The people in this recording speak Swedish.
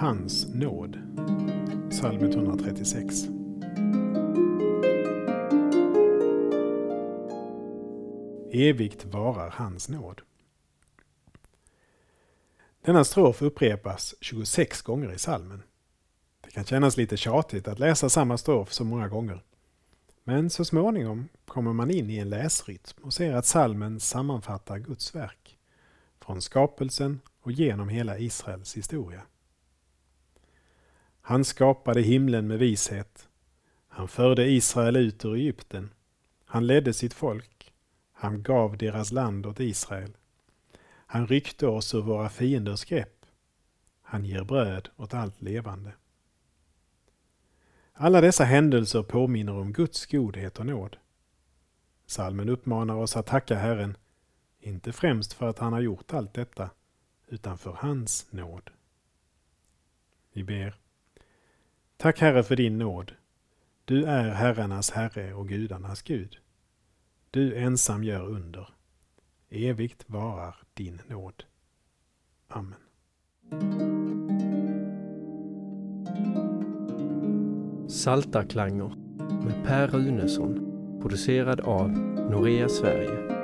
Hans nåd. Psalm 136. Evigt varar hans nåd. Denna strof upprepas 26 gånger i salmen. Det kan kännas lite tjatigt att läsa samma strof så många gånger. Men så småningom kommer man in i en läsrytm och ser att salmen sammanfattar Guds verk. Från skapelsen och genom hela Israels historia. Han skapade himlen med vishet. Han förde Israel ut ur Egypten. Han ledde sitt folk. Han gav deras land åt Israel. Han ryckte oss ur våra fienders grepp. Han ger bröd åt allt levande. Alla dessa händelser påminner om Guds godhet och nåd. Salmen uppmanar oss att tacka Herren, inte främst för att han har gjort allt detta, utan för hans nåd. Vi ber. Tack Herre för din nåd. Du är herrarnas Herre och gudarnas Gud. Du ensam gör under. Evigt varar din nåd. Amen. Saltarklanger med Per Runesson producerad av Norea Sverige